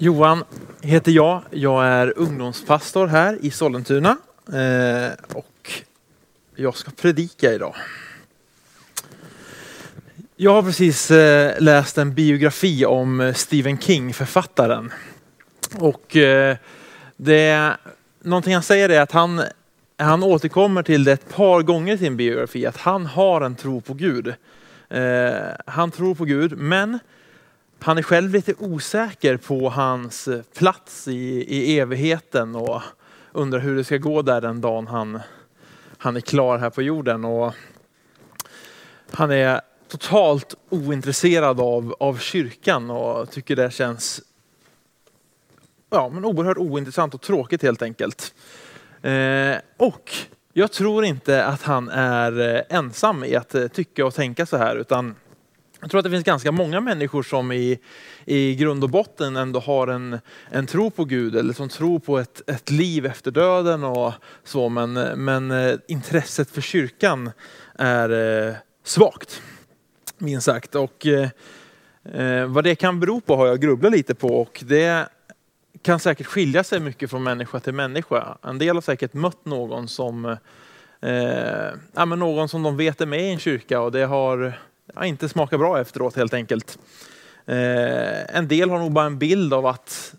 Johan heter jag. Jag är ungdomspastor här i Sollentuna eh, och jag ska predika idag. Jag har precis eh, läst en biografi om eh, Stephen King, författaren. Och eh, det, någonting han säger är att han, han återkommer till det ett par gånger i sin biografi, att han har en tro på Gud. Eh, han tror på Gud, men han är själv lite osäker på hans eh, plats i, i evigheten och undrar hur det ska gå där den dagen han, han är klar här på jorden. Och han är totalt ointresserad av, av kyrkan och tycker det känns ja, men oerhört ointressant och tråkigt helt enkelt. Eh, och jag tror inte att han är eh, ensam i att eh, tycka och tänka så här utan jag tror att det finns ganska många människor som i, i grund och botten ändå har en, en tro på Gud eller som tror på ett, ett liv efter döden och så. Men, men eh, intresset för kyrkan är eh, svagt, minst sagt. Och eh, eh, vad det kan bero på har jag grubblat lite på och det kan säkert skilja sig mycket från människa till människa. En del har säkert mött någon som, eh, ja, men någon som de vet är med i en kyrka och det har ja, inte smakar bra efteråt helt enkelt. Eh, en del har nog bara en bild av att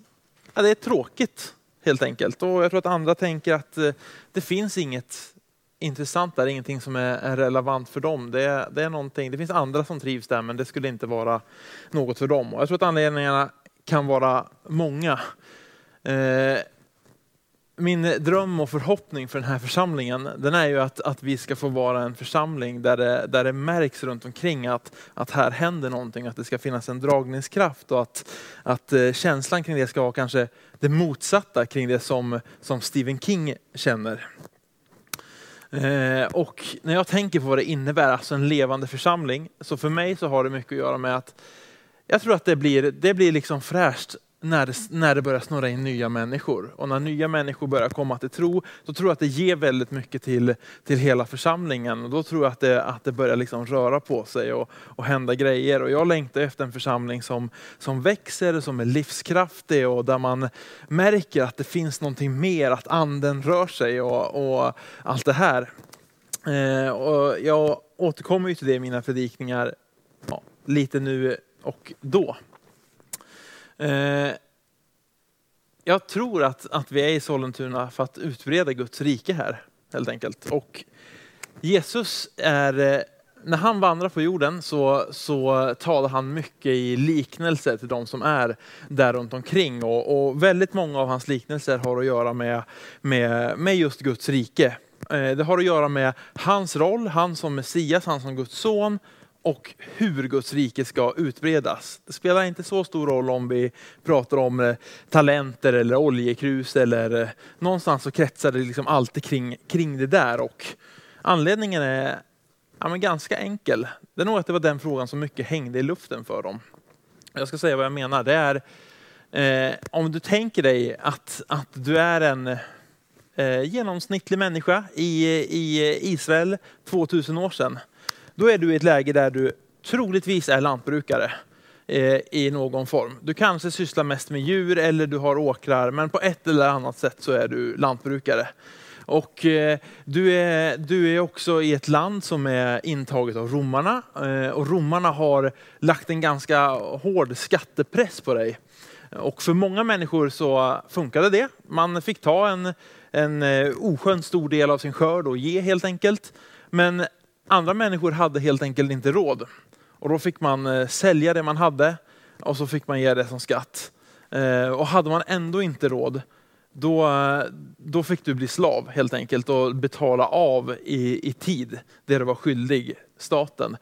ja, det är tråkigt helt enkelt. Och jag tror att andra tänker att eh, det finns inget intressant där, ingenting som är, är relevant för dem. Det, det, är någonting, det finns andra som trivs där men det skulle inte vara något för dem. Och jag tror att anledningarna kan vara många. Eh, min dröm och förhoppning för den här församlingen, den är ju att, att vi ska få vara en församling där det, där det märks runt omkring att, att här händer någonting, att det ska finnas en dragningskraft och att, att eh, känslan kring det ska vara kanske det motsatta kring det som, som Stephen King känner. Eh, och när jag tänker på vad det innebär, alltså en levande församling, så för mig så har det mycket att göra med att jag tror att det blir, det blir liksom fräscht när det, när det börjar snurra in nya människor. Och när nya människor börjar komma till tro, då tror jag att det ger väldigt mycket till, till hela församlingen. Och då tror jag att det, att det börjar liksom röra på sig och, och hända grejer. Och jag längtar efter en församling som, som växer, som är livskraftig och där man märker att det finns någonting mer, att anden rör sig och, och allt det här. Eh, och jag återkommer ju till det i mina predikningar ja, lite nu och då. Eh, jag tror att, att vi är i Sollentuna för att utbreda Guds rike här, helt enkelt. Och Jesus är, eh, när han vandrar på jorden så, så talar han mycket i liknelser till de som är där runt omkring. Och, och väldigt många av hans liknelser har att göra med, med, med just Guds rike. Eh, det har att göra med hans roll, han som Messias, han som Guds son, och hur Guds rike ska utbredas. Det spelar inte så stor roll om vi pratar om eh, talenter eller oljekrus eller eh, någonstans så kretsar det liksom alltid kring, kring det där. Och anledningen är ja, men ganska enkel. Det är nog att det var den frågan som mycket hängde i luften för dem. Jag ska säga vad jag menar. Det är eh, om du tänker dig att, att du är en eh, genomsnittlig människa i, i Israel 2000 år sedan då är du i ett läge där du troligtvis är lantbrukare eh, i någon form. Du kanske sysslar mest med djur eller du har åkrar, men på ett eller annat sätt så är du lantbrukare. Och eh, du, är, du är också i ett land som är intaget av romarna eh, och romarna har lagt en ganska hård skattepress på dig. Och för många människor så funkade det. Man fick ta en, en eh, oskön stor del av sin skörd och ge helt enkelt. Men Andra människor hade helt enkelt inte råd. Och då fick man eh, sälja det man hade och så fick man ge det som skatt. Eh, och hade man ändå inte råd, då, eh, då fick du bli slav helt enkelt och betala av i, i tid det du var skyldig staten.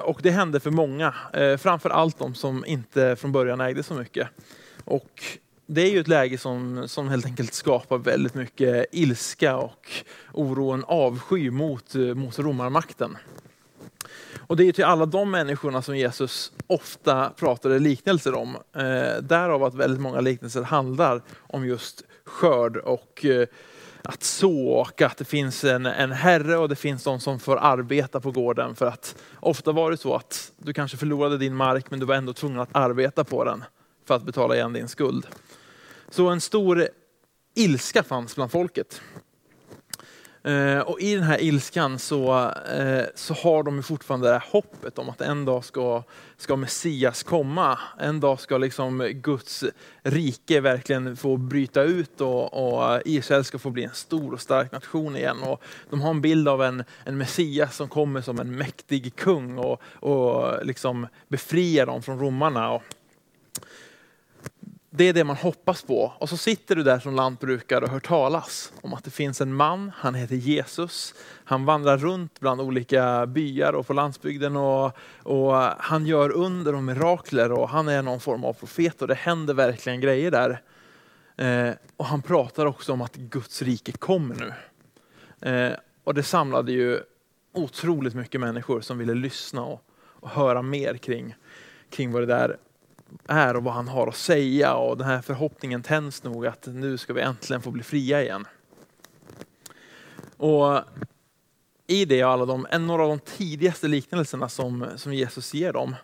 Och det hände för många, framför allt de som inte från början ägde så mycket. Och det är ju ett läge som, som helt enkelt skapar väldigt mycket ilska och oro, en avsky mot, mot romarmakten. Och det är till alla de människorna som Jesus ofta pratade liknelser om. Eh, därav att väldigt många liknelser handlar om just skörd och eh, att så och att det finns en, en herre och det finns de som får arbeta på gården. För att ofta var det så att du kanske förlorade din mark men du var ändå tvungen att arbeta på den för att betala igen din skuld. Så en stor ilska fanns bland folket. Eh, och i den här ilskan så, eh, så har de fortfarande det här hoppet om att en dag ska, ska Messias komma. En dag ska liksom Guds rike verkligen få bryta ut och, och Israel ska få bli en stor och stark nation igen. Och de har en bild av en, en Messias som kommer som en mäktig kung och, och liksom befriar dem från romarna. Och, det är det man hoppas på. Och så sitter du där som lantbrukare och hör talas om att det finns en man, han heter Jesus. Han vandrar runt bland olika byar och på landsbygden och, och han gör under och mirakler och han är någon form av profet och det händer verkligen grejer där. Eh, och han pratar också om att Guds rike kommer nu. Eh, och det samlade ju otroligt mycket människor som ville lyssna och, och höra mer kring, kring vad det där är och vad han har att säga och den här förhoppningen tänds nog att nu ska vi äntligen få bli fria igen. Och i det alla de, en av de tidigaste liknelserna som, som Jesus ger dem,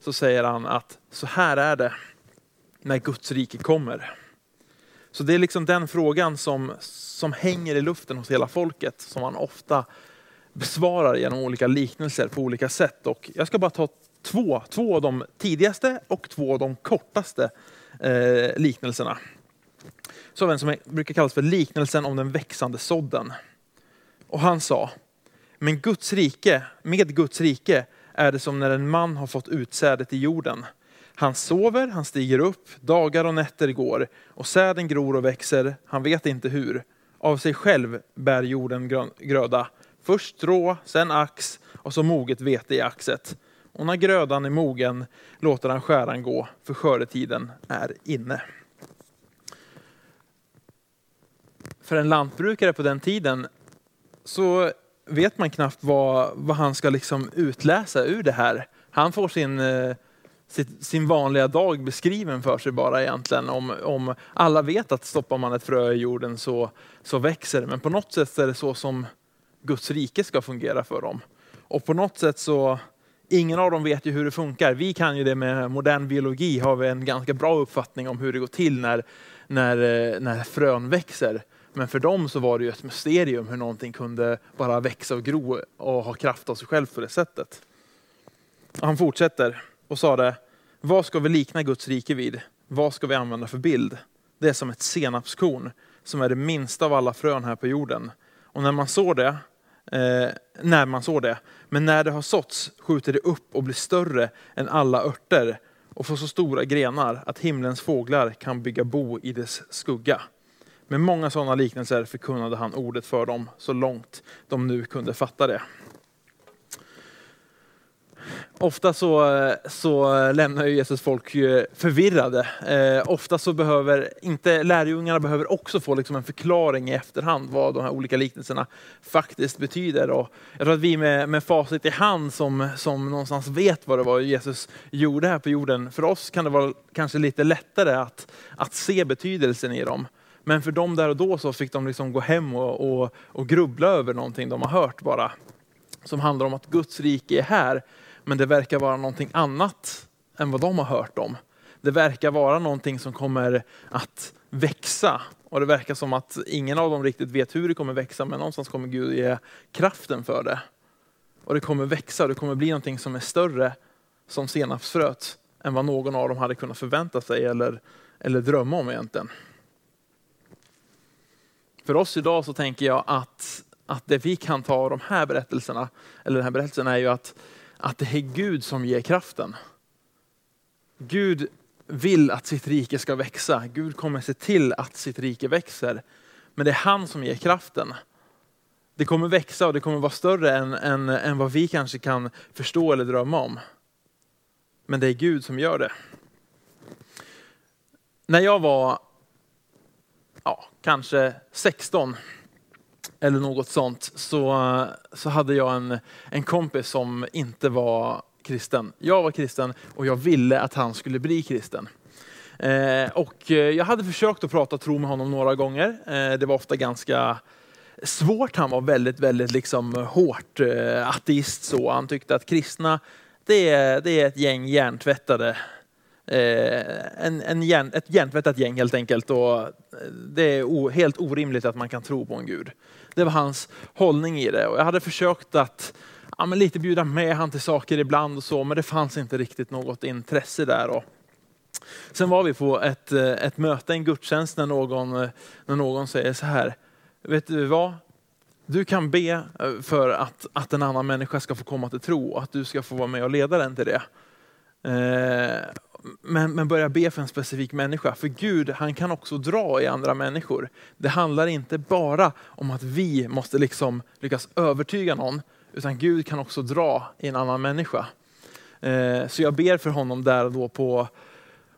så säger han att så här är det när Guds rike kommer. Så det är liksom den frågan som, som hänger i luften hos hela folket, som han ofta besvarar genom olika liknelser på olika sätt. Och jag ska bara ta två, två av de tidigaste och två av de kortaste eh, liknelserna. Så en som brukar kallas för liknelsen om den växande sådden. Och han sa, men Guds rike, med Guds rike är det som när en man har fått utsädet i jorden. Han sover, han stiger upp, dagar och nätter går och säden gror och växer, han vet inte hur. Av sig själv bär jorden gröda. Först strå, sen ax och så moget vete i axet och när grödan är mogen låter han skäran gå, för skördetiden är inne. För en lantbrukare på den tiden så vet man knappt vad, vad han ska liksom utläsa ur det här. Han får sin, eh, sin vanliga dag beskriven för sig bara egentligen. Om, om alla vet att stoppar man ett frö i jorden så, så växer det. Men på något sätt är det så som Guds rike ska fungera för dem. Och på något sätt så Ingen av dem vet ju hur det funkar. Vi kan ju det med modern biologi, har vi en ganska bra uppfattning om hur det går till när, när, eh, när frön växer. Men för dem så var det ju ett mysterium hur någonting kunde bara växa och gro och ha kraft av sig själv på det sättet. Han fortsätter och sa det, vad ska vi likna Guds rike vid? Vad ska vi använda för bild? Det är som ett senapskorn som är det minsta av alla frön här på jorden. Och när man såg det eh, när man sår det. Men när det har såtts skjuter det upp och blir större än alla örter och får så stora grenar att himlens fåglar kan bygga bo i dess skugga. Med många sådana liknelser förkunnade han ordet för dem så långt de nu kunde fatta det. Ofta så, så lämnar Jesus folk förvirrade. Eh, ofta så behöver, inte lärjungarna behöver också få liksom en förklaring i efterhand vad de här olika liknelserna faktiskt betyder. Och jag tror att vi med, med facit i hand som, som någonstans vet vad det var Jesus gjorde här på jorden, för oss kan det vara kanske lite lättare att, att se betydelsen i dem. Men för dem där och då så fick de liksom gå hem och, och, och grubbla över någonting de har hört bara. Som handlar om att Guds rike är här men det verkar vara någonting annat än vad de har hört om. Det verkar vara någonting som kommer att växa och det verkar som att ingen av dem riktigt vet hur det kommer växa men någonstans kommer Gud ge kraften för det. Och det kommer växa det kommer bli någonting som är större som senapsfröet än vad någon av dem hade kunnat förvänta sig eller, eller drömma om egentligen. För oss idag så tänker jag att, att det vi kan ta av de här berättelserna, eller den här berättelsen är ju att att det är Gud som ger kraften. Gud vill att sitt rike ska växa. Gud kommer se till att sitt rike växer. Men det är han som ger kraften. Det kommer växa och det kommer vara större än, än, än vad vi kanske kan förstå eller drömma om. Men det är Gud som gör det. När jag var ja, kanske 16 eller något sånt, så, så hade jag en, en kompis som inte var kristen. Jag var kristen och jag ville att han skulle bli kristen. Eh, och eh, jag hade försökt att prata tro med honom några gånger. Eh, det var ofta ganska svårt. Han var väldigt, väldigt liksom hårt eh, ateist. Så. Han tyckte att kristna, det är, det är ett gäng hjärntvättade Eh, en, en hjärn, ett hjärntvättat gäng helt enkelt. Och det är helt orimligt att man kan tro på en gud. Det var hans hållning i det. Och jag hade försökt att ja, men lite bjuda med han till saker ibland och så, men det fanns inte riktigt något intresse där. Och sen var vi på ett, eh, ett möte, en gudstjänst, när någon, eh, när någon säger så här, vet du vad? Du kan be eh, för att, att en annan människa ska få komma till tro och att du ska få vara med och leda den till det. Eh, men, men börja be för en specifik människa. För Gud, han kan också dra i andra människor. Det handlar inte bara om att vi måste liksom lyckas övertyga någon, utan Gud kan också dra i en annan människa. Eh, så jag ber för honom där då på,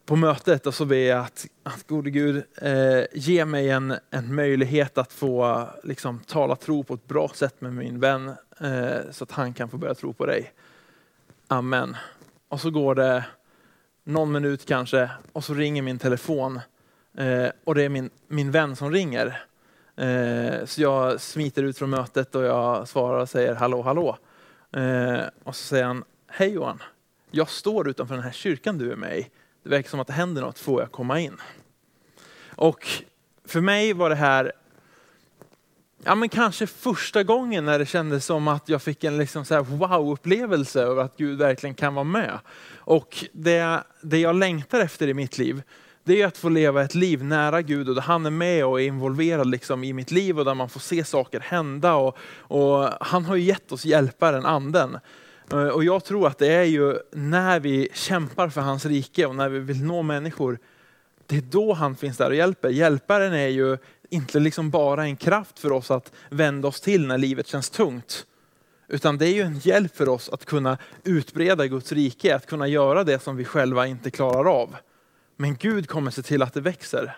på mötet och så ber jag att, att gode Gud, eh, ge mig en, en möjlighet att få liksom, tala tro på ett bra sätt med min vän, eh, så att han kan få börja tro på dig. Amen. Och så går det någon minut kanske och så ringer min telefon eh, och det är min, min vän som ringer. Eh, så jag smiter ut från mötet och jag svarar och säger hallå hallå. Eh, och så säger han, hej Johan, jag står utanför den här kyrkan du är med i. Det verkar som att det händer något, får jag komma in? Och för mig var det här ja, men kanske första gången när det kändes som att jag fick en liksom wow-upplevelse över att Gud verkligen kan vara med. Och det, det jag längtar efter i mitt liv, det är att få leva ett liv nära Gud och där han är med och är involverad liksom i mitt liv och där man får se saker hända. Och, och han har ju gett oss hjälparen, anden. Eh, och jag tror att det är ju när vi kämpar för hans rike och när vi vill nå människor, det är då han finns där och hjälper. Hjälparen är ju inte liksom bara en kraft för oss att vända oss till när livet känns tungt. Utan det är ju en hjälp för oss att kunna utbreda Guds rike, att kunna göra det som vi själva inte klarar av. Men Gud kommer se till att det växer.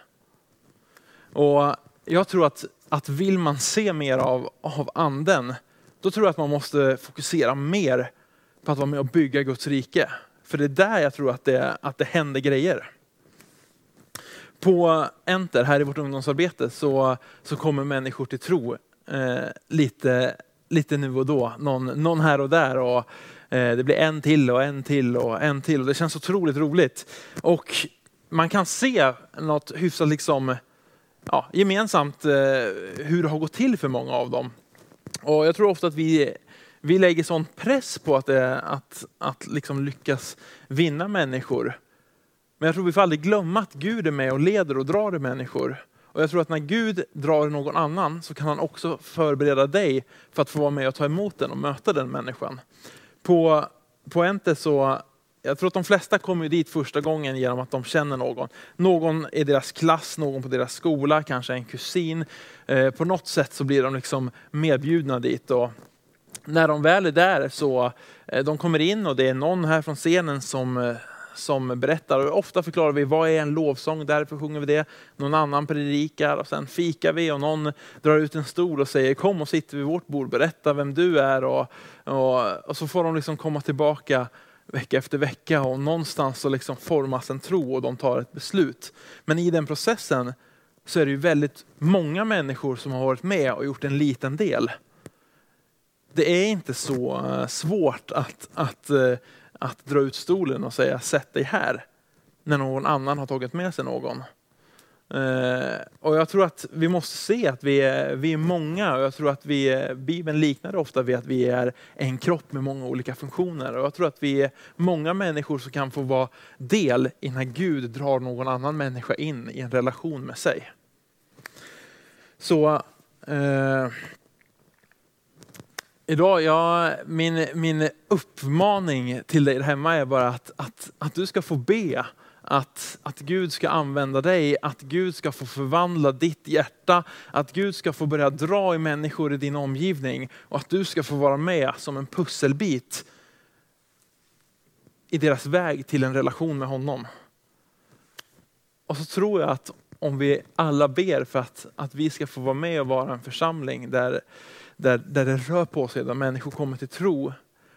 Och jag tror att, att vill man se mer av, av anden, då tror jag att man måste fokusera mer på att vara med och bygga Guds rike. För det är där jag tror att det, att det händer grejer. På Enter, här i vårt ungdomsarbete, så, så kommer människor till tro eh, lite, lite nu och då. Någon, någon här och där. Och, eh, det blir en till och en till och en till. Och det känns otroligt roligt. Och man kan se något hyfsat liksom, ja, gemensamt eh, hur det har gått till för många av dem. Och jag tror ofta att vi, vi lägger sån press på att, eh, att, att liksom lyckas vinna människor. Men jag tror vi får aldrig glömma att Gud är med och leder och drar i människor. Och jag tror att när Gud drar någon annan så kan han också förbereda dig för att få vara med och ta emot den och möta den människan. På, på Ente så, jag tror att de flesta kommer dit första gången genom att de känner någon. Någon i deras klass, någon på deras skola, kanske en kusin. Eh, på något sätt så blir de liksom medbjudna dit. Och när de väl är där så eh, de kommer in och det är någon här från scenen som eh, som berättar. Och ofta förklarar vi vad är en lovsång, därför sjunger vi det. Någon annan predikar och sen fikar vi och någon drar ut en stol och säger kom och sitt vid vårt bord, berätta vem du är. Och, och, och så får de liksom komma tillbaka vecka efter vecka och någonstans så liksom formas en tro och de tar ett beslut. Men i den processen så är det ju väldigt många människor som har varit med och gjort en liten del. Det är inte så eh, svårt att, att eh, att dra ut stolen och säga sätt dig här när någon annan har tagit med sig någon. Uh, och jag tror att vi måste se att vi är, vi är många och jag tror att vi, Bibeln liknar det ofta vid att vi är en kropp med många olika funktioner. Och jag tror att vi är många människor som kan få vara del i när Gud drar någon annan människa in i en relation med sig. Så uh, Idag, ja, min, min uppmaning till dig där hemma är bara att, att, att du ska få be. Att, att Gud ska använda dig, att Gud ska få förvandla ditt hjärta, att Gud ska få börja dra i människor i din omgivning och att du ska få vara med som en pusselbit i deras väg till en relation med honom. Och så tror jag att om vi alla ber för att, att vi ska få vara med och vara en församling där där, där det rör på sig, där människor kommer till tro,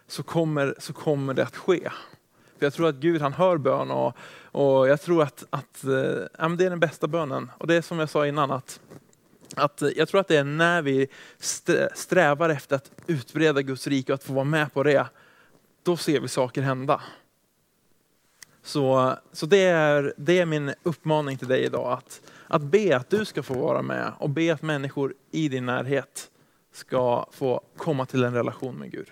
så kommer, så kommer det att ske. För jag tror att Gud han hör bön och, och jag tror att, att äh, det är den bästa bönen. Och det är som jag sa innan, att, att jag tror att det är när vi strävar efter att utbreda Guds rike och att få vara med på det, då ser vi saker hända. Så, så det, är, det är min uppmaning till dig idag. Att, att be att du ska få vara med och be att människor i din närhet ska få komma till en relation med Gud.